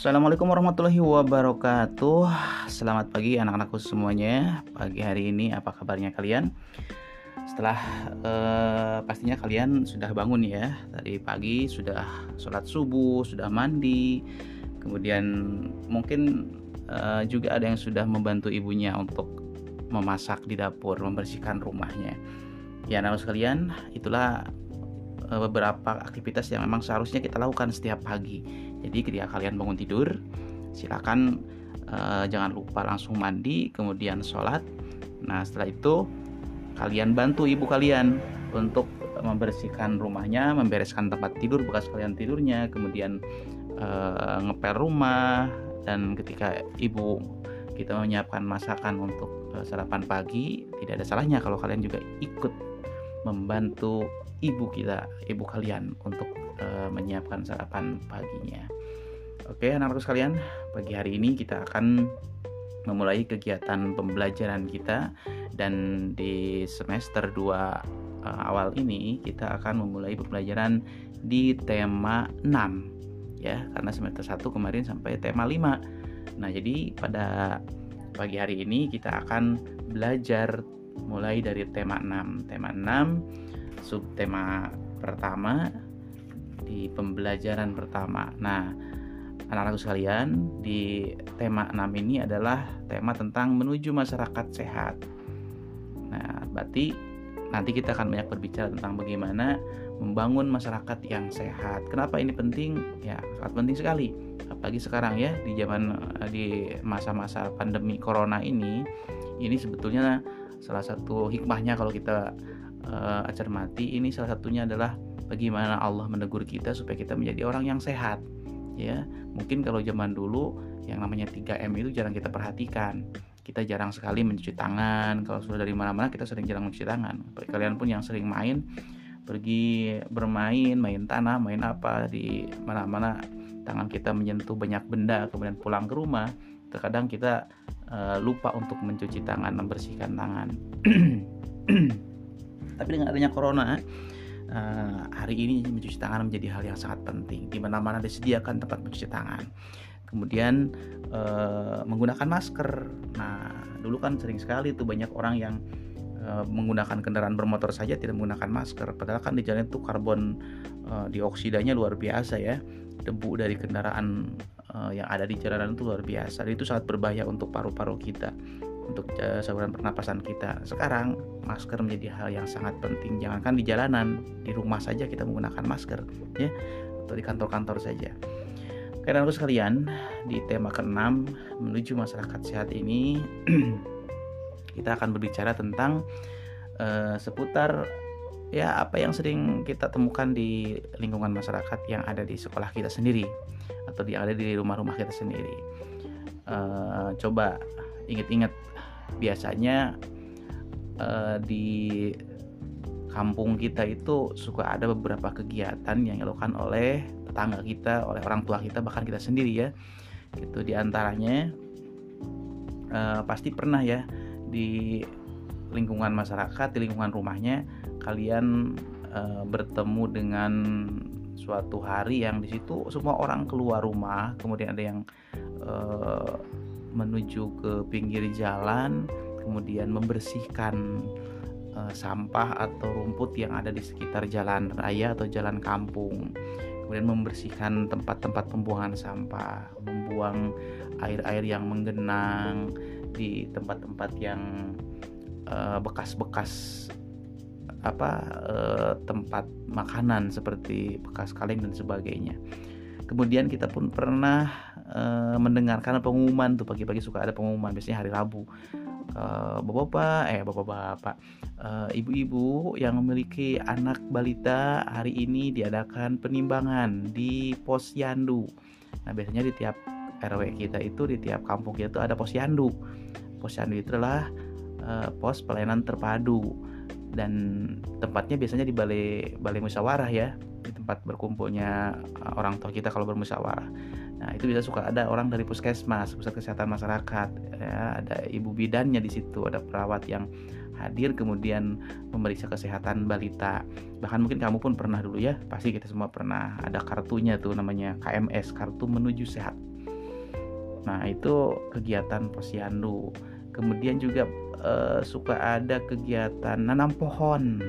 Assalamualaikum warahmatullahi wabarakatuh. Selamat pagi anak-anakku semuanya. Pagi hari ini apa kabarnya kalian? Setelah eh, pastinya kalian sudah bangun ya. Tadi pagi sudah sholat subuh, sudah mandi. Kemudian mungkin eh, juga ada yang sudah membantu ibunya untuk memasak di dapur Membersihkan rumahnya. Ya anak sekalian itulah Eh, beberapa aktivitas yang memang seharusnya kita lakukan setiap pagi. Jadi ketika kalian bangun tidur, silakan uh, jangan lupa langsung mandi, kemudian sholat. Nah setelah itu kalian bantu ibu kalian untuk membersihkan rumahnya, membereskan tempat tidur bekas kalian tidurnya, kemudian uh, ngepel rumah dan ketika ibu kita menyiapkan masakan untuk sarapan pagi, tidak ada salahnya kalau kalian juga ikut membantu ibu kita, ibu kalian untuk uh, menyiapkan sarapan paginya. Oke, anak-anakku sekalian, pagi hari ini kita akan memulai kegiatan pembelajaran kita dan di semester 2 uh, eh, awal ini kita akan memulai pembelajaran di tema 6 ya, karena semester 1 kemarin sampai tema 5. Nah, jadi pada pagi hari ini kita akan belajar mulai dari tema 6. Tema 6 subtema pertama di pembelajaran pertama. Nah, anak-anakku sekalian, di tema 6 ini adalah tema tentang menuju masyarakat sehat. Nah, berarti nanti kita akan banyak berbicara tentang bagaimana membangun masyarakat yang sehat. Kenapa ini penting? Ya, sangat penting sekali. Apalagi sekarang ya di zaman eh, di masa-masa pandemi corona ini, ini sebetulnya salah satu hikmahnya kalau kita uh, cermati ini salah satunya adalah bagaimana Allah menegur kita supaya kita menjadi orang yang sehat ya. Mungkin kalau zaman dulu yang namanya 3M itu jarang kita perhatikan. Kita jarang sekali mencuci tangan. Kalau sudah dari mana-mana kita sering jarang mencuci tangan. Kalian pun yang sering main pergi bermain main tanah main apa di mana-mana tangan kita menyentuh banyak benda kemudian pulang ke rumah terkadang kita uh, lupa untuk mencuci tangan membersihkan tangan Tapi dengan adanya corona, uh, hari ini mencuci tangan menjadi hal yang sangat penting. Di mana-mana disediakan tempat mencuci tangan. Kemudian uh, menggunakan masker. Nah, dulu kan sering sekali tuh banyak orang yang uh, menggunakan kendaraan bermotor saja tidak menggunakan masker. Padahal kan di jalan itu karbon uh, dioksidanya luar biasa ya. Debu dari kendaraan uh, yang ada di jalanan itu luar biasa. Dan itu sangat berbahaya untuk paru-paru kita untuk uh, saluran pernapasan kita. Sekarang masker menjadi hal yang sangat penting. Jangankan di jalanan, di rumah saja kita menggunakan masker, ya, atau di kantor-kantor saja. Karena aku sekalian, di tema keenam menuju masyarakat sehat ini kita akan berbicara tentang uh, seputar ya apa yang sering kita temukan di lingkungan masyarakat yang ada di sekolah kita sendiri atau di ada di rumah-rumah kita sendiri. Uh, coba ingat-ingat biasanya uh, di kampung kita itu suka ada beberapa kegiatan yang dilakukan oleh tetangga kita, oleh orang tua kita, bahkan kita sendiri ya. Gitu di antaranya uh, pasti pernah ya di lingkungan masyarakat, di lingkungan rumahnya kalian uh, bertemu dengan suatu hari yang di situ semua orang keluar rumah, kemudian ada yang uh, menuju ke pinggir jalan, kemudian membersihkan uh, sampah atau rumput yang ada di sekitar jalan raya atau jalan kampung. Kemudian membersihkan tempat-tempat pembuangan sampah, membuang air-air yang menggenang di tempat-tempat yang eh, bekas-bekas apa uh, tempat makanan seperti bekas kaleng dan sebagainya. Kemudian kita pun pernah uh, mendengarkan pengumuman tuh pagi-pagi suka ada pengumuman biasanya hari Rabu. Uh, bapak-bapak eh bapak-bapak uh, ibu-ibu yang memiliki anak balita hari ini diadakan penimbangan di posyandu. Nah biasanya di tiap RW kita itu di tiap kampung kita itu ada posyandu. Posyandu itu adalah uh, pos pelayanan terpadu. Dan tempatnya biasanya di balai balai musyawarah ya. Di tempat berkumpulnya orang tua kita kalau bermusyawarah Nah, itu bisa suka ada orang dari puskesmas, pusat kesehatan masyarakat, ya, ada ibu bidannya di situ, ada perawat yang hadir kemudian memeriksa kesehatan balita. Bahkan mungkin kamu pun pernah dulu ya, pasti kita semua pernah ada kartunya tuh namanya KMS, kartu menuju sehat. Nah, itu kegiatan posyandu. Kemudian juga uh, suka ada kegiatan nanam pohon.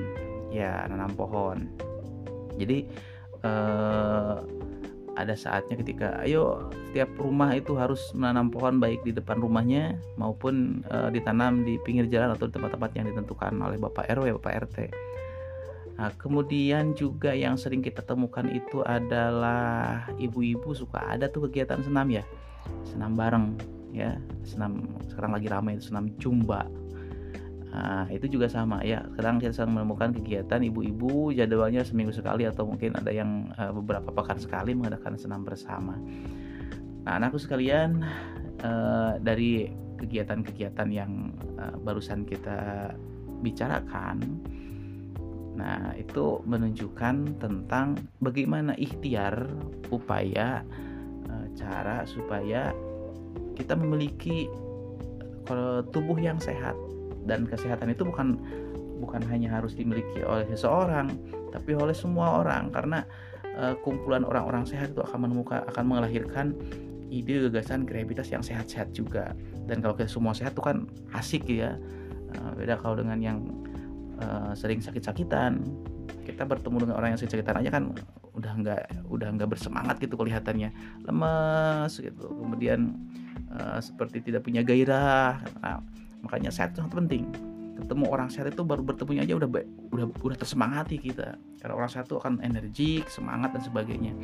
Ya, nanam pohon. Jadi uh, ada saatnya ketika ayo setiap rumah itu harus menanam pohon baik di depan rumahnya maupun uh, ditanam di pinggir jalan atau di tempat-tempat yang ditentukan oleh Bapak RW, Bapak RT. Nah, kemudian juga yang sering kita temukan itu adalah ibu-ibu suka ada tuh kegiatan senam ya senam bareng ya senam sekarang lagi ramai itu senam jumba Nah, itu juga sama ya. Kadang kita sedang menemukan kegiatan ibu-ibu jadwalnya seminggu sekali atau mungkin ada yang uh, beberapa pekan sekali mengadakan senam bersama. Nah, anakku sekalian uh, dari kegiatan-kegiatan yang uh, barusan kita bicarakan, nah itu menunjukkan tentang bagaimana ikhtiar upaya cara supaya kita memiliki tubuh yang sehat dan kesehatan itu bukan bukan hanya harus dimiliki oleh seseorang tapi oleh semua orang. Karena uh, kumpulan orang-orang sehat itu akan menemukan akan melahirkan ide gagasan kreativitas yang sehat-sehat juga. Dan kalau kita semua sehat itu kan asik ya. Uh, beda kalau dengan yang uh, sering sakit-sakitan. Kita bertemu dengan orang yang sakit-sakitan aja kan udah nggak udah nggak bersemangat gitu kelihatannya. Lemas gitu. Kemudian uh, seperti tidak punya gairah. Nah, makanya sehat itu sangat penting. Ketemu orang sehat itu baru bertemunya aja udah udah udah tersemangati kita. Karena orang sehat itu akan energik semangat dan sebagainya.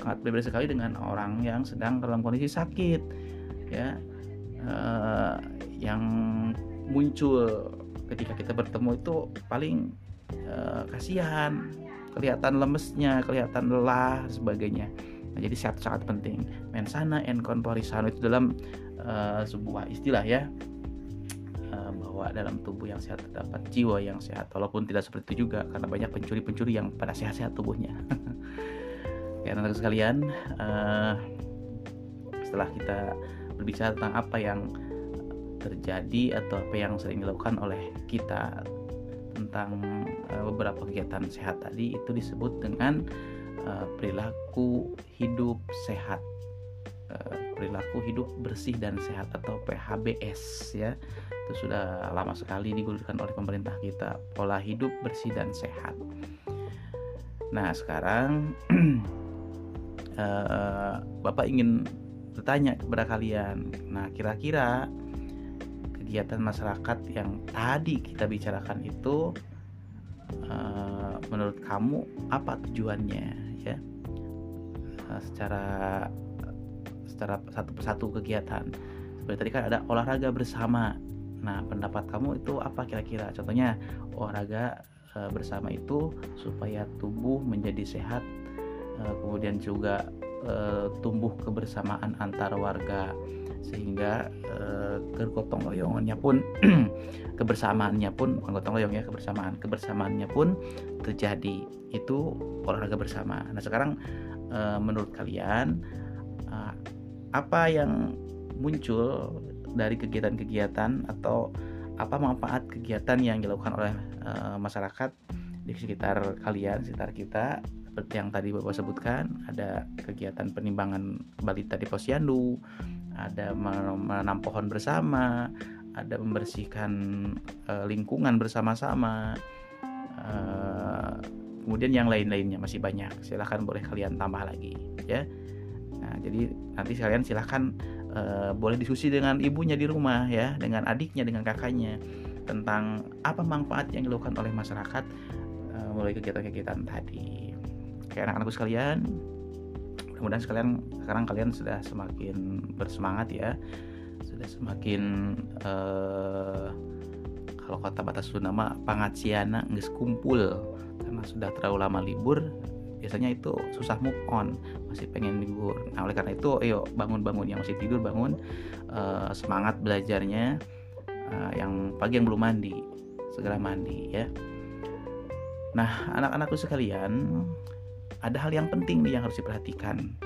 Sangat berbeda sekali dengan orang yang sedang dalam kondisi sakit ya. Uh, yang muncul ketika kita bertemu itu paling uh, kasihan kelihatan lemesnya, kelihatan lelah sebagainya. Nah, jadi sehat sangat penting. Mensana en corpore sano itu dalam uh, sebuah istilah ya bahwa dalam tubuh yang sehat terdapat jiwa yang sehat. Walaupun tidak seperti itu juga karena banyak pencuri-pencuri yang pada sehat-sehat tubuhnya. ya teman sekalian, uh, setelah kita berbicara tentang apa yang terjadi atau apa yang sering dilakukan oleh kita tentang uh, beberapa kegiatan sehat tadi itu disebut dengan uh, perilaku hidup sehat perilaku hidup bersih dan sehat atau PHBS ya. Itu sudah lama sekali digulirkan oleh pemerintah kita pola hidup bersih dan sehat. Nah sekarang uh, bapak ingin bertanya kepada kalian nah kira-kira kegiatan masyarakat yang tadi kita bicarakan itu uh, menurut kamu apa tujuannya ya? Secara secara satu persatu kegiatan. Seperti tadi kan ada olahraga bersama. Nah pendapat kamu itu apa kira-kira? Contohnya olahraga uh, bersama itu supaya tubuh menjadi sehat uh, kemudian juga uh, tumbuh kebersamaan antar warga sehingga uh, kegotong royongannya pun kebersamaannya pun bukan gotong royong ya kebersamaan kebersamaannya pun terjadi. Itu olahraga bersama. Nah sekarang uh, menurut kalian apa yang muncul dari kegiatan-kegiatan atau apa manfaat kegiatan yang dilakukan oleh uh, masyarakat di sekitar kalian, sekitar kita seperti yang tadi Bapak sebutkan, ada kegiatan penimbangan balita di posyandu, ada menanam pohon bersama, ada membersihkan uh, lingkungan bersama-sama. Uh, kemudian yang lain-lainnya masih banyak. Silahkan boleh kalian tambah lagi, ya. Nah, jadi nanti kalian silahkan uh, boleh diskusi dengan ibunya di rumah, ya, dengan adiknya, dengan kakaknya tentang apa manfaat yang dilakukan oleh masyarakat uh, mulai kegiatan-kegiatan tadi. Kayak anak-anakku sekalian, mudah-mudahan sekalian sekarang kalian sudah semakin bersemangat ya sudah semakin uh, kalau kota batas Sunda mah pangaciana nggak kumpul karena sudah terlalu lama libur biasanya itu susah move on masih pengen libur. Nah oleh karena itu ayo bangun-bangun yang masih tidur bangun uh, semangat belajarnya uh, yang pagi yang belum mandi segera mandi ya. Nah anak-anakku sekalian ada hal yang penting nih yang harus diperhatikan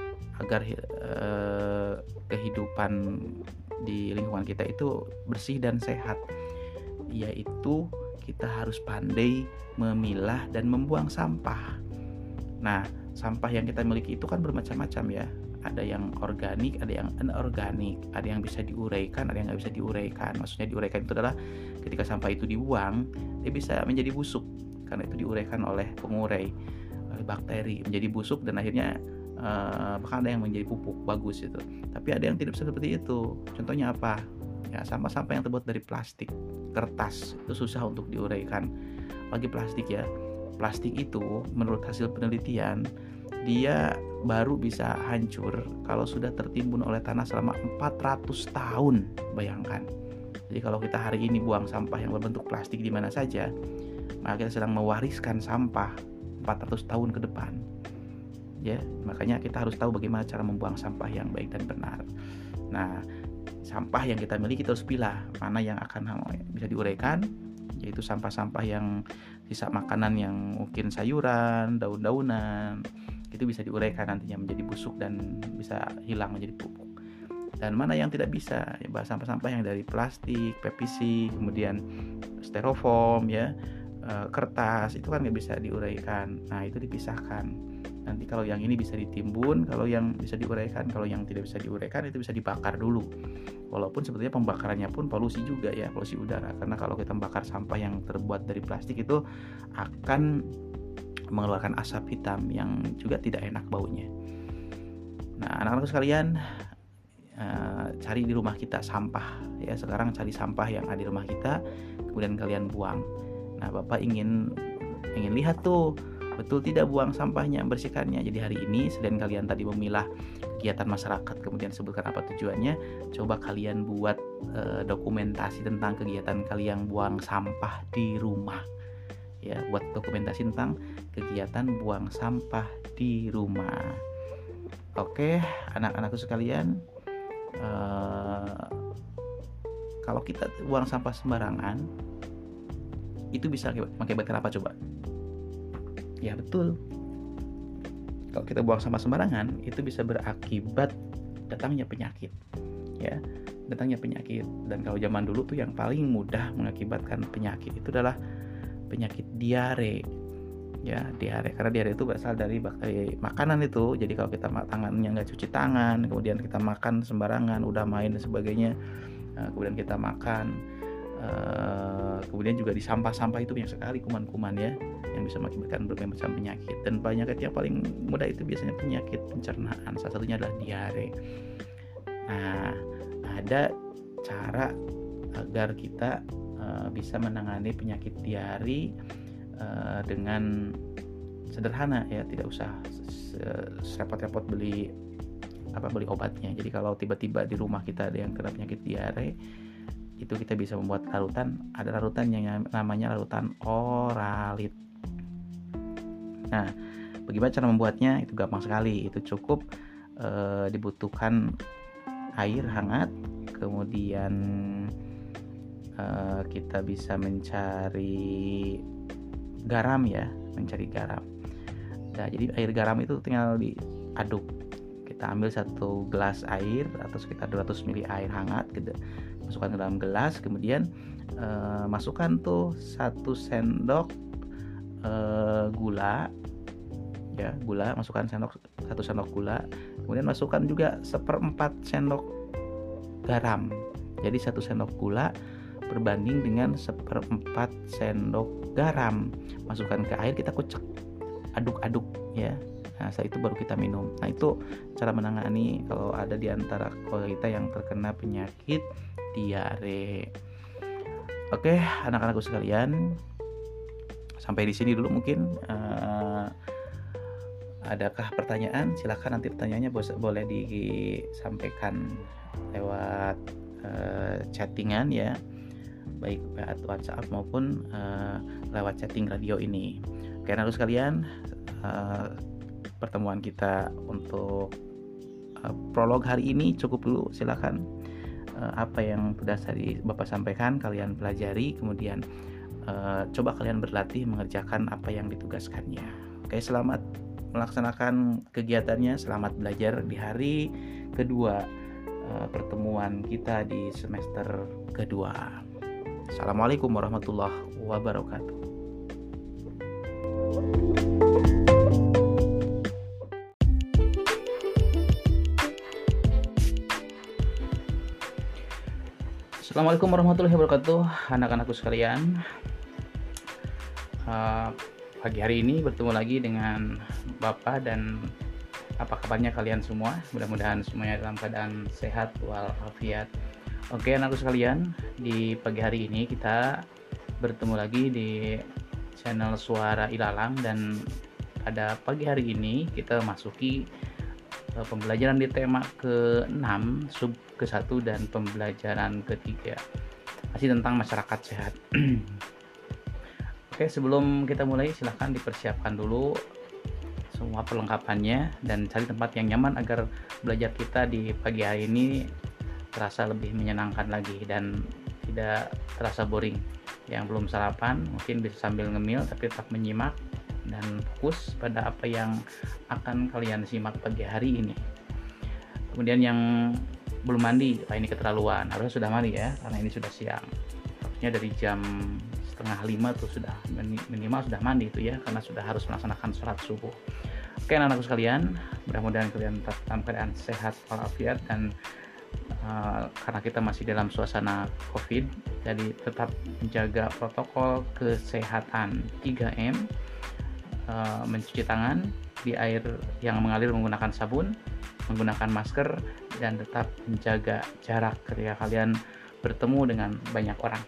agar eh, kehidupan di lingkungan kita itu bersih dan sehat. Yaitu kita harus pandai memilah dan membuang sampah. Nah, sampah yang kita miliki itu kan bermacam-macam ya. ada yang organik ada yang anorganik ada yang bisa diuraikan ada yang nggak bisa diuraikan. Maksudnya diuraikan itu adalah ketika sampah itu dibuang dia bisa menjadi busuk karena itu diuraikan oleh pengurai oleh bakteri menjadi busuk dan akhirnya uh, bahkan ada yang menjadi pupuk bagus itu. Tapi ada yang tidak seperti itu. Contohnya apa? Ya sampah-sampah yang terbuat dari plastik kertas itu susah untuk diuraikan. Bagi plastik ya plastik itu menurut hasil penelitian dia baru bisa hancur kalau sudah tertimbun oleh tanah selama 400 tahun. Bayangkan. Jadi kalau kita hari ini buang sampah yang berbentuk plastik di mana saja maka kita sedang mewariskan sampah 400 tahun ke depan. Ya makanya kita harus tahu bagaimana cara membuang sampah yang baik dan benar. Nah sampah yang kita miliki kita harus pilih mana yang akan bisa diuraikan yaitu sampah-sampah yang sisa makanan yang mungkin sayuran daun-daunan itu bisa diuraikan nantinya menjadi busuk dan bisa hilang menjadi pupuk. Dan mana yang tidak bisa? Ya sampah-sampah yang dari plastik, PVC, kemudian styrofoam ya eh, kertas itu kan nggak bisa diuraikan. Nah itu dipisahkan nanti kalau yang ini bisa ditimbun kalau yang bisa diuraikan kalau yang tidak bisa diuraikan itu bisa dibakar dulu. Walaupun sebetulnya pembakarannya pun polusi juga ya polusi udara. Karena kalau kita membakar sampah yang terbuat dari plastik itu akan mengeluarkan asap hitam yang juga tidak enak baunya. Nah anak-anak sekalian uh, cari di rumah kita sampah ya. Sekarang cari sampah yang ada di rumah kita kemudian kalian buang. Nah bapak ingin ingin lihat tuh betul tidak buang sampahnya bersihkannya. Jadi hari ini selain kalian tadi memilah kegiatan masyarakat kemudian sebutkan apa tujuannya coba kalian buat e, dokumentasi tentang kegiatan kalian buang sampah di rumah. Ya buat dokumentasi tentang kegiatan buang sampah di rumah. Oke anak-anakku sekalian e, kalau kita buang sampah sembarangan itu bisa mengakibatkan apa coba ya betul. Kalau kita buang sampah sembarangan itu bisa berakibat datangnya penyakit ya. Datangnya penyakit. Dan kalau zaman dulu tuh yang paling mudah mengakibatkan penyakit itu adalah penyakit diare ya diare. Karena diare itu berasal dari bakteri makanan itu. Jadi kalau kita tangannya nggak cuci tangan kemudian kita makan sembarangan udah main dan sebagainya eh, kemudian kita makan eh, kemudian juga di sampah-sampah itu banyak sekali kuman-kuman ya yang bisa mengakibatkan berbagai macam penyakit. Dan penyakit yang paling mudah itu biasanya penyakit pencernaan. Salah satunya adalah diare. Nah ada cara agar kita uh, bisa menangani penyakit diare uh, dengan sederhana ya tidak usah repot-repot beli apa beli obatnya. Jadi kalau tiba-tiba di rumah kita ada yang kena penyakit diare itu kita bisa membuat larutan ada larutan yang namanya larutan oralit Nah, bagaimana cara membuatnya? Itu gampang sekali. Itu cukup e, dibutuhkan air hangat, kemudian e, kita bisa mencari garam ya, mencari garam. Nah, jadi air garam itu tinggal diaduk. Kita ambil satu gelas air atau sekitar 200 ml air hangat, gitu. Masukkan ke dalam gelas, kemudian e, masukkan tuh satu sendok gula ya gula masukkan sendok satu sendok gula kemudian masukkan juga seperempat sendok garam. Jadi satu sendok gula berbanding dengan seperempat sendok garam. Masukkan ke air kita kucek aduk-aduk ya. Nah setelah itu baru kita minum. Nah itu cara menangani kalau ada di antara kita yang terkena penyakit diare. Oke anak-anakku sekalian sampai di sini dulu mungkin. Uh, adakah pertanyaan? Silahkan nanti pertanyaannya boleh disampaikan lewat uh, chattingan ya. Baik lewat WhatsApp maupun uh, lewat chatting radio ini. Oke lalu sekalian uh, pertemuan kita untuk uh, prolog hari ini cukup dulu. Silahkan apa yang sudah tadi Bapak sampaikan kalian pelajari kemudian uh, coba kalian berlatih mengerjakan apa yang ditugaskannya oke selamat melaksanakan kegiatannya. Selamat belajar di hari kedua uh, pertemuan kita di semester kedua. Assalamualaikum warahmatullahi wabarakatuh. Assalamualaikum warahmatullahi wabarakatuh, anak-anakku sekalian. Uh, pagi hari ini bertemu lagi dengan Bapak dan apa kabarnya kalian semua? Mudah-mudahan semuanya dalam keadaan sehat walafiat. Oke, anakku sekalian, di pagi hari ini kita bertemu lagi di channel Suara Ilalang dan pada pagi hari ini kita masuki pembelajaran di tema ke-6 sub ke-1 dan pembelajaran ketiga masih tentang masyarakat sehat. Oke, sebelum kita mulai silahkan dipersiapkan dulu semua perlengkapannya dan cari tempat yang nyaman agar belajar kita di pagi hari ini terasa lebih menyenangkan lagi dan tidak terasa boring. Yang belum sarapan mungkin bisa sambil ngemil tapi tetap menyimak dan fokus pada apa yang akan kalian simak pagi hari ini. Kemudian yang belum mandi wah ini keterlaluan. Harusnya sudah mandi ya karena ini sudah siang. Harusnya dari jam setengah lima tuh sudah minimal sudah mandi itu ya karena sudah harus melaksanakan sholat subuh. Oke anak-anakku sekalian mudah-mudahan kalian tetap dalam keadaan sehat walafiat dan uh, karena kita masih dalam suasana covid jadi tetap menjaga protokol kesehatan 3M uh, mencuci tangan di air yang mengalir menggunakan sabun menggunakan masker dan tetap menjaga jarak ketika kalian bertemu dengan banyak orang.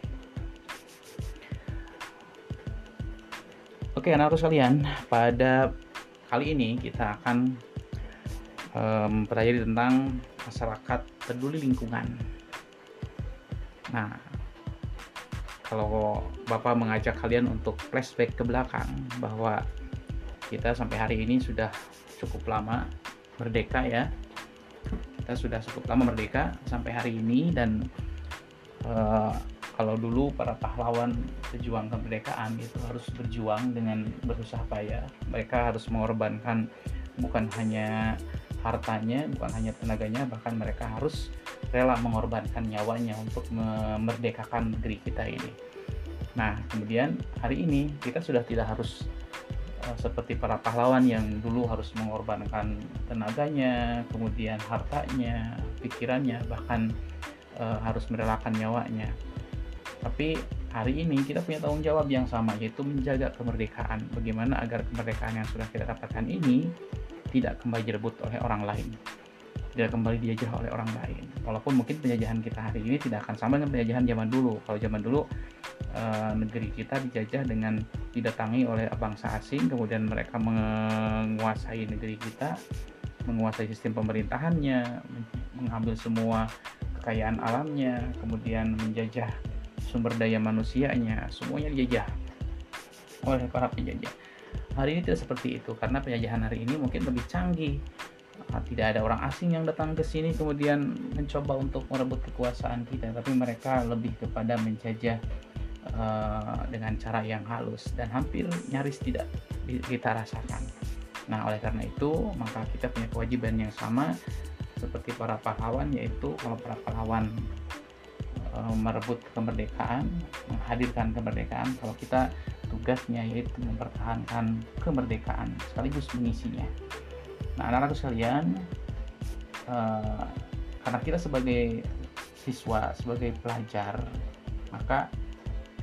Oke, anak-anak sekalian, pada kali ini kita akan mempelajari um, tentang masyarakat peduli lingkungan. Nah, kalau Bapak mengajak kalian untuk flashback ke belakang bahwa kita sampai hari ini sudah cukup lama merdeka ya. Kita sudah cukup lama merdeka sampai hari ini dan uh, kalau dulu para pahlawan pejuang kemerdekaan itu harus berjuang dengan berusaha payah. Mereka harus mengorbankan bukan hanya hartanya bukan hanya tenaganya bahkan mereka harus rela mengorbankan nyawanya untuk memerdekakan negeri kita ini. Nah kemudian hari ini kita sudah tidak harus seperti para pahlawan yang dulu harus mengorbankan tenaganya, kemudian hartanya, pikirannya, bahkan e, harus merelakan nyawanya. Tapi hari ini kita punya tanggung jawab yang sama yaitu menjaga kemerdekaan. Bagaimana agar kemerdekaan yang sudah kita dapatkan ini tidak kembali direbut oleh orang lain tidak kembali diajah oleh orang lain. Walaupun mungkin penjajahan kita hari ini tidak akan sama dengan penjajahan zaman dulu. Kalau zaman dulu uh, negeri kita dijajah dengan didatangi oleh bangsa asing kemudian mereka menguasai negeri kita menguasai sistem pemerintahannya mengambil semua kekayaan alamnya kemudian menjajah sumber daya manusianya semuanya dijajah oleh para penjajah. Hari ini tidak seperti itu karena penjajahan hari ini mungkin lebih canggih. Ah, tidak ada orang asing yang datang ke sini kemudian mencoba untuk merebut kekuasaan kita tapi mereka lebih kepada menjajah uh, dengan cara yang halus dan hampir nyaris tidak kita rasakan. Nah, oleh karena itu, maka kita punya kewajiban yang sama seperti para pahlawan yaitu kalau para pahlawan uh, merebut kemerdekaan, menghadirkan kemerdekaan, kalau kita tugasnya yaitu mempertahankan kemerdekaan sekaligus mengisinya. Nah, anak-anak sekalian, uh, karena kita sebagai siswa, sebagai pelajar, maka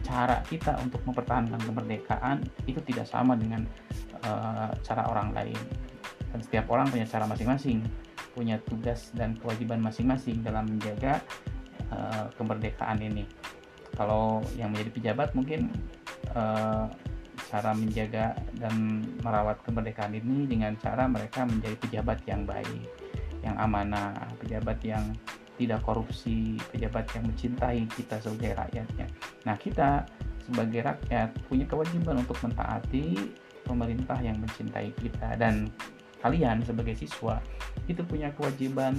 cara kita untuk mempertahankan kemerdekaan itu tidak sama dengan uh, cara orang lain. Dan setiap orang punya cara masing-masing punya tugas dan kewajiban masing-masing dalam menjaga uh, kemerdekaan ini. Kalau yang menjadi pejabat mungkin uh, cara menjaga dan merawat kemerdekaan ini dengan cara mereka menjadi pejabat yang baik yang amanah pejabat yang tidak korupsi, pejabat yang mencintai kita sebagai rakyatnya. Nah, kita sebagai rakyat punya kewajiban untuk mentaati pemerintah yang mencintai kita dan kalian sebagai siswa itu punya kewajiban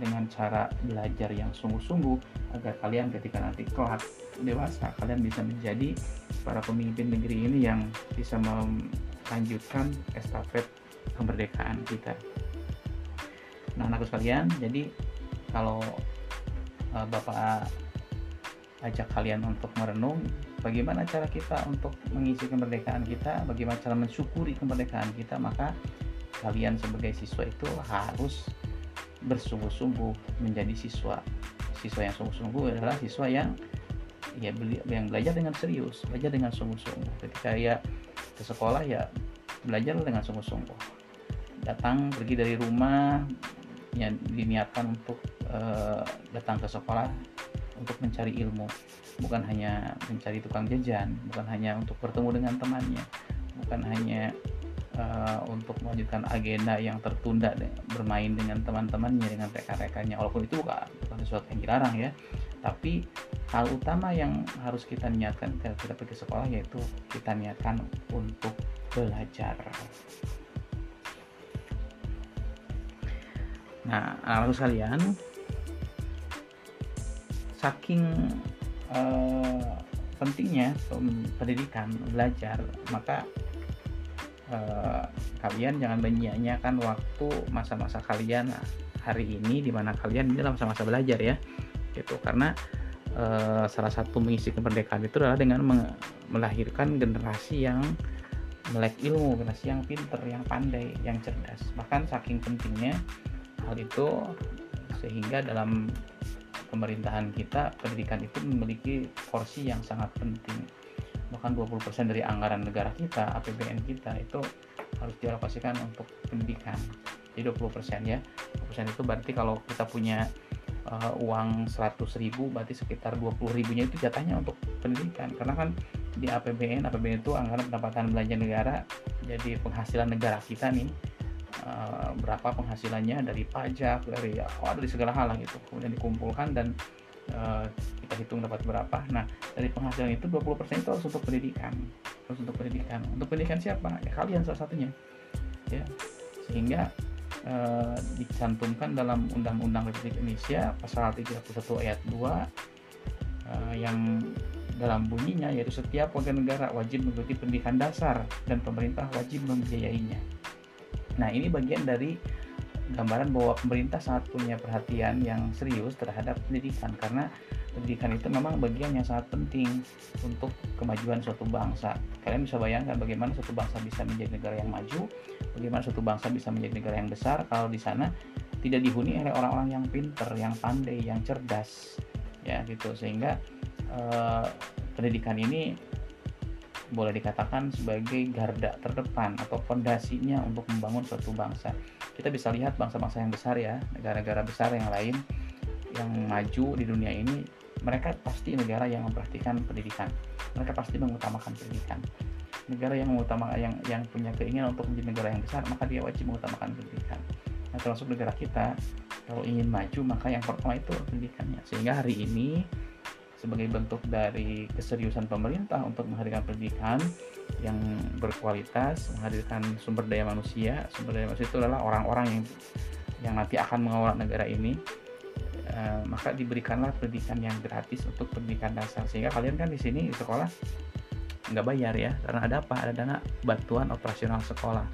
dengan cara belajar yang sungguh-sungguh agar kalian ketika nanti kelak dewasa kalian bisa menjadi para pemimpin negeri ini yang bisa melanjutkan estafet kemerdekaan kita. Nah, anakku sekalian, jadi kalau uh, Bapak ajak kalian untuk merenung bagaimana cara kita untuk mengisi kemerdekaan kita, bagaimana cara mensyukuri kemerdekaan kita, maka kalian sebagai siswa itu harus bersungguh-sungguh menjadi siswa. Siswa yang sungguh-sungguh adalah siswa yang ya yang belajar dengan serius belajar dengan sungguh-sungguh. Ketika ya ke sekolah ya belajar dengan sungguh-sungguh. Datang pergi dari rumah diniatkan untuk uh, datang ke sekolah untuk mencari ilmu. Bukan hanya mencari tukang jajan bukan hanya untuk bertemu dengan temannya bukan hanya uh, untuk melanjutkan agenda yang tertunda bermain dengan teman-temannya dengan rekan-rekannya walaupun itu bukan, bukan sesuatu yang dilarang ya. Tapi hal utama yang harus kita niatkan ketika kita pergi sekolah yaitu kita niatkan untuk belajar nah anak sekalian saking uh, pentingnya pendidikan belajar maka uh, kalian jangan menyia-nyiakan waktu masa-masa kalian hari ini di mana kalian ini dalam masa-masa belajar ya gitu. Karena uh, salah satu mengisi kemerdekaan itu adalah dengan melahirkan generasi yang melek ilmu generasi yang pinter yang pandai yang cerdas. Bahkan saking pentingnya hal itu sehingga dalam pemerintahan kita pendidikan itu memiliki porsi yang sangat penting. Bahkan 20% dari anggaran negara kita APBN kita itu harus dialokasikan untuk pendidikan. Jadi 20% ya. 20% itu berarti kalau kita punya uh, uang 100 ribu berarti sekitar 20 ribunya itu jatahnya untuk pendidikan. Karena kan di APBN APBN itu anggaran pendapatan belanja negara jadi penghasilan negara kita nih Eh, berapa penghasilannya dari pajak dari oh dari segala hal gitu kemudian dikumpulkan dan uh, kita hitung dapat berapa. Nah dari penghasilan itu 20% itu harus untuk pendidikan harus untuk pendidikan. Untuk pendidikan siapa? Ya kalian salah satunya. Ya sehingga uh, dicantumkan dalam Undang-Undang Republik Indonesia pasal 31 ayat 2 uh, yang dalam bunyinya yaitu setiap warga negara wajib mengikuti pendidikan dasar dan pemerintah wajib membiayainya Nah, ini bagian dari gambaran bahwa pemerintah sangat punya perhatian yang serius terhadap pendidikan karena pendidikan itu memang bagian yang sangat penting untuk kemajuan suatu bangsa. Kalian bisa bayangkan bagaimana suatu bangsa bisa menjadi negara yang maju, bagaimana suatu bangsa bisa menjadi negara yang besar kalau di sana tidak dihuni oleh orang-orang yang pinter, yang pandai, yang cerdas, ya gitu. Sehingga eh, pendidikan ini boleh dikatakan sebagai garda terdepan atau fondasinya untuk membangun suatu bangsa. Kita bisa lihat bangsa-bangsa yang besar ya, negara-negara besar yang lain yang maju di dunia ini, mereka pasti negara yang memperhatikan pendidikan. Mereka pasti mengutamakan pendidikan. Negara yang mengutamakan yang yang punya keinginan untuk menjadi negara yang besar, maka dia wajib mengutamakan pendidikan. Nah, termasuk negara kita, kalau ingin maju, maka yang pertama itu pendidikannya. Sehingga hari ini sebagai bentuk dari keseriusan pemerintah untuk menghadirkan pendidikan yang berkualitas, menghadirkan sumber daya manusia. Sumber daya manusia itu adalah orang-orang yang yang nanti akan mengelola negara ini. E, maka diberikanlah pendidikan yang gratis untuk pendidikan dasar sehingga kalian kan di sini di sekolah nggak bayar ya karena ada apa ada dana bantuan operasional sekolah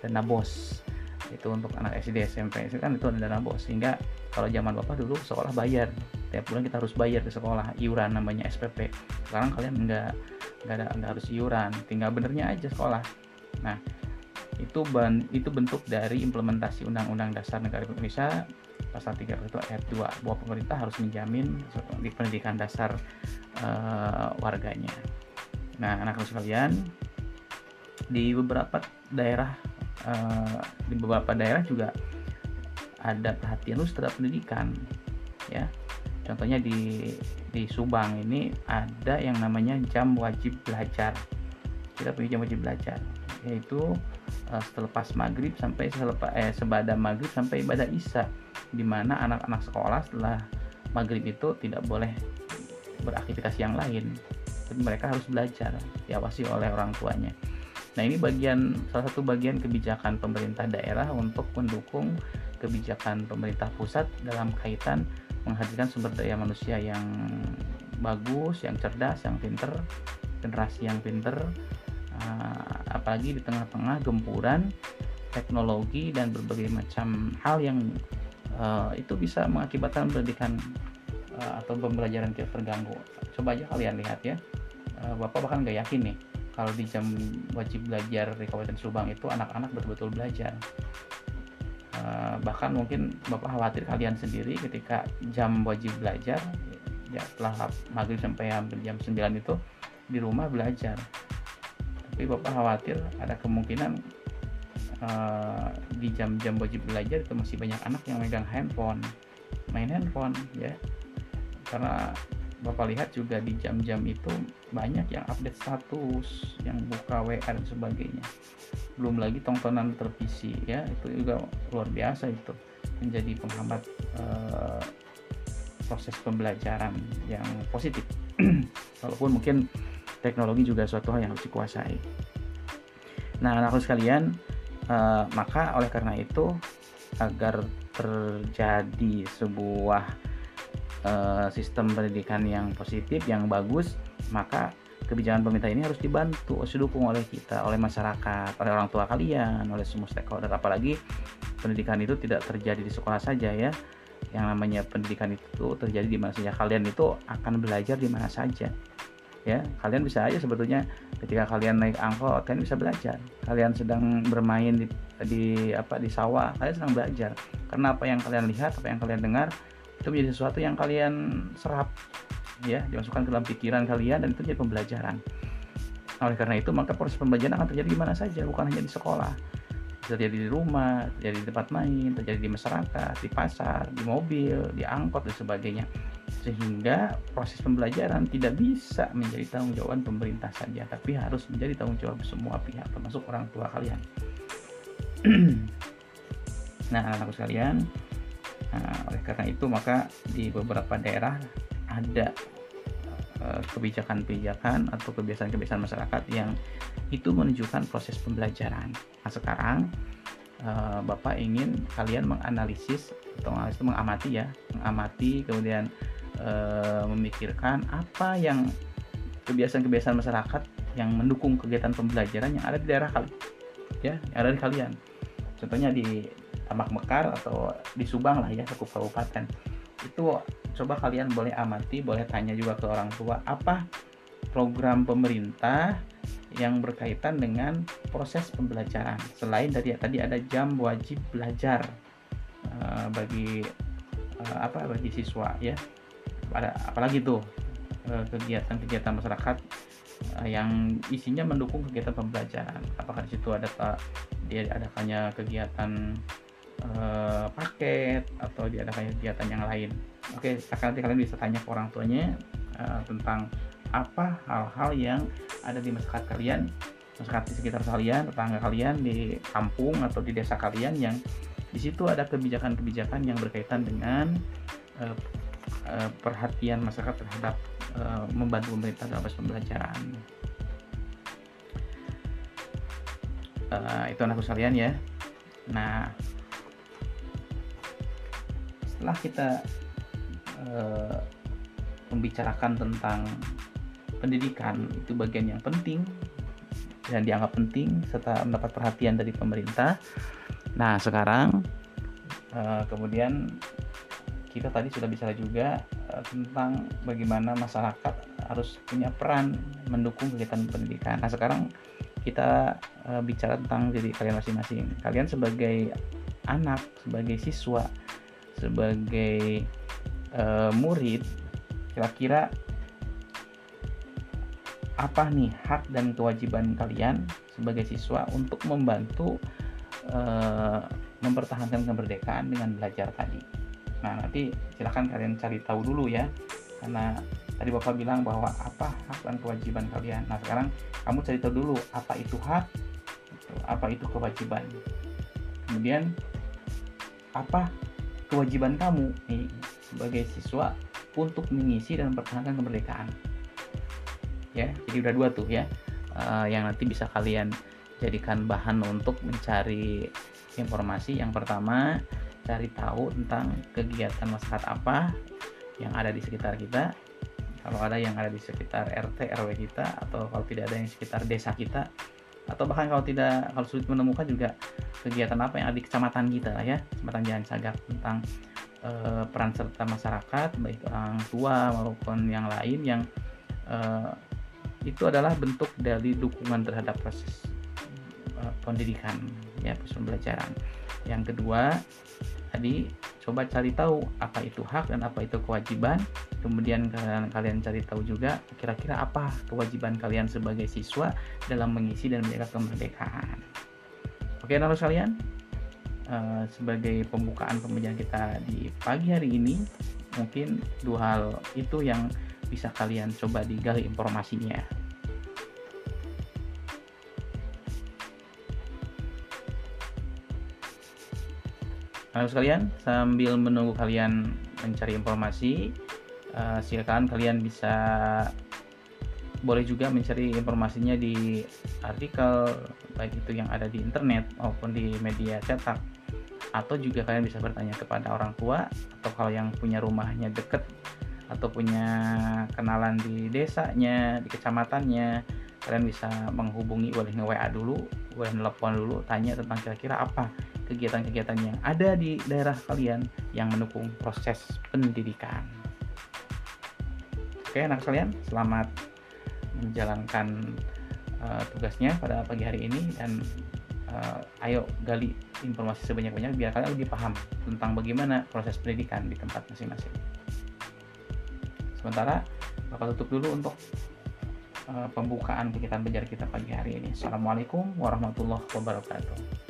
dana bos itu untuk anak SD SMP itu kan itu ada dana bos. Sehingga kalau zaman bapak dulu sekolah bayar. Tiap bulan kita harus bayar ke sekolah iuran namanya SPP sekarang kalian nggak nggak ada nggak harus iuran. Tinggal benernya aja sekolah. Nah itu ben, itu bentuk dari implementasi Undang-Undang Dasar Negara Indonesia pasal 31 ayat 2 bahwa pemerintah harus menjamin di pendidikan dasar uh, warganya. Nah, anak-anak sekalian di beberapa daerah uh, di beberapa daerah juga ada perhatian khusus terhadap pendidikan ya. Contohnya di di Subang ini ada yang namanya jam wajib belajar. Kita punya jam wajib belajar yaitu uh, selepas maghrib sampai selepas eh, sebada maghrib sampai ibadah isya di mana anak-anak sekolah setelah maghrib itu tidak boleh beraktivitas yang lain. Tapi mereka harus belajar diawasi oleh orang tuanya nah ini bagian salah satu bagian kebijakan pemerintah daerah untuk mendukung kebijakan pemerintah pusat dalam kaitan menghadirkan sumber daya manusia yang bagus, yang cerdas, yang pinter, generasi yang pinter, uh, apalagi di tengah-tengah gempuran teknologi dan berbagai macam hal yang uh, itu bisa mengakibatkan pendidikan uh, atau pembelajaran kita terganggu. Coba aja kalian lihat ya, bapak bahkan nggak yakin nih kalau di jam wajib belajar di Kabupaten Subang itu anak-anak betul-betul belajar. Uh, bahkan mungkin bapak khawatir kalian sendiri ketika jam wajib belajar ya setelah maghrib sampai hampir jam 9 itu di rumah belajar. Tapi bapak khawatir ada kemungkinan uh, di jam-jam wajib belajar itu masih banyak anak yang megang handphone. Main handphone ya. Karena Bapak lihat juga di jam-jam itu banyak yang update status, yang buka WA dan sebagainya. Belum lagi tontonan televisi ya, itu juga luar biasa itu menjadi penghambat uh, proses pembelajaran yang positif. Walaupun mungkin teknologi juga suatu hal yang harus dikuasai. Nah, anak sekalian, uh, maka oleh karena itu agar terjadi sebuah uh, sistem pendidikan yang positif yang bagus maka kebijakan pemerintah ini harus dibantu harus didukung oleh kita oleh masyarakat oleh orang tua kalian oleh semua stakeholder. Apalagi pendidikan itu tidak terjadi di sekolah saja ya. Yang namanya pendidikan itu terjadi di mana saja. Kalian itu akan belajar di mana saja. Ya kalian bisa aja sebetulnya ketika kalian naik angkot kalian bisa belajar. Kalian sedang bermain di, di apa di sawah kalian sedang belajar. Karena apa yang kalian lihat apa yang kalian dengar itu menjadi sesuatu yang kalian serap ya dimasukkan ke dalam pikiran kalian dan itu jadi pembelajaran. Oleh karena itu maka proses pembelajaran akan terjadi di mana saja bukan hanya di sekolah. Bisa terjadi di rumah terjadi di tempat main terjadi di masyarakat di pasar di mobil di angkot dan sebagainya. Sehingga proses pembelajaran tidak bisa menjadi tanggung jawab pemerintah saja tapi harus menjadi tanggung jawab semua pihak termasuk orang tua kalian. Nah anak-anakku sekalian Nah, oleh karena itu maka di beberapa daerah ada eh, kebijakan-kebijakan atau kebiasaan-kebiasaan masyarakat yang itu menunjukkan proses pembelajaran. Nah, sekarang uh, Bapak ingin kalian menganalisis atau itu mengamati ya, mengamati kemudian uh, memikirkan apa yang kebiasaan-kebiasaan masyarakat yang mendukung kegiatan pembelajaran yang ada di daerah kalian, ya, yang ada di kalian. Contohnya di Tamak Mekar atau di Subang lah ya satu kabupaten. Itu coba kalian boleh amati boleh tanya juga ke orang tua apa program pemerintah yang berkaitan dengan proses pembelajaran? Selain dari tadi ada jam wajib belajar uh, bagi uh, apa bagi siswa ya. Ada apalagi tuh uh, kegiatan-kegiatan masyarakat yang isinya mendukung kegiatan pembelajaran. Apakah di situ ada dia adakannya kegiatan uh, paket atau diadakan kegiatan yang lain. Oke, nanti kalian bisa tanya ke orang tuanya uh, tentang apa hal-hal yang ada di masyarakat kalian, masyarakat di sekitar kalian, tetangga kalian di kampung atau di desa kalian yang di situ ada kebijakan-kebijakan yang berkaitan dengan uh, uh, perhatian masyarakat terhadap uh, membantu pemerintah dalam pembelajaran. Uh, itu anakku sekalian ya. Nah, setelah kita uh, membicarakan tentang pendidikan itu bagian yang penting dan dianggap penting serta mendapat perhatian dari pemerintah. Nah sekarang uh, kemudian kita tadi sudah bicara juga uh, tentang bagaimana masyarakat harus punya peran mendukung kegiatan pendidikan. Nah sekarang kita uh, bicara tentang jadi kalian masing-masing. Kalian sebagai anak, sebagai siswa sebagai uh, murid kira-kira apa nih hak dan kewajiban kalian sebagai siswa untuk membantu uh, mempertahankan kemerdekaan dengan belajar tadi. Nah nanti silahkan kalian cari tahu dulu ya karena tadi bapak bilang bahwa apa hak dan kewajiban kalian. Nah sekarang kamu cari tahu dulu apa itu hak, apa itu kewajiban. Kemudian apa kewajiban kamu nih sebagai siswa untuk mengisi dan mempertahankan kemerdekaan. Ya jadi udah dua tuh ya. Uh, yang nanti bisa kalian jadikan bahan untuk mencari informasi. Yang pertama cari tahu tentang kegiatan masyarakat apa yang ada di sekitar kita. Kalau ada yang ada di sekitar RT RW kita atau kalau tidak ada yang sekitar desa kita atau bahkan kalau tidak kalau sulit menemukan juga kegiatan apa yang ada di kecamatan kita lah ya. Kecamatan Jalan Sagak tentang uh, peran serta masyarakat baik orang tua maupun yang lain yang uh, itu adalah bentuk dari dukungan terhadap proses uh, pendidikan ya proses pembelajaran. Yang kedua, tadi coba cari tahu apa itu hak dan apa itu kewajiban. Kemudian kalian, kalian cari tahu juga kira-kira apa kewajiban kalian sebagai siswa dalam mengisi dan menjaga kemerdekaan. Oke, naruh kalian, uh, sebagai pembukaan pembelajaran kita di pagi hari ini, mungkin dua hal itu yang bisa kalian coba digali informasinya. Halo sekalian, sambil menunggu kalian mencari informasi, uh, silakan kalian bisa boleh juga mencari informasinya di artikel baik itu yang ada di internet maupun di media cetak. Atau juga kalian bisa bertanya kepada orang tua atau kalau yang punya rumahnya deket atau punya kenalan di desanya di kecamatannya kalian bisa menghubungi boleh nge WA dulu boleh telepon dulu tanya tentang kira-kira apa kegiatan-kegiatan yang ada di daerah kalian yang mendukung proses pendidikan. Oke, anak kalian, selamat menjalankan uh, tugasnya pada pagi hari ini dan uh, ayo gali informasi sebanyak-banyak biar kalian lebih paham tentang bagaimana proses pendidikan di tempat masing-masing. Sementara bakal tutup dulu untuk uh, pembukaan kegiatan belajar kita pagi hari ini. Assalamualaikum warahmatullahi wabarakatuh.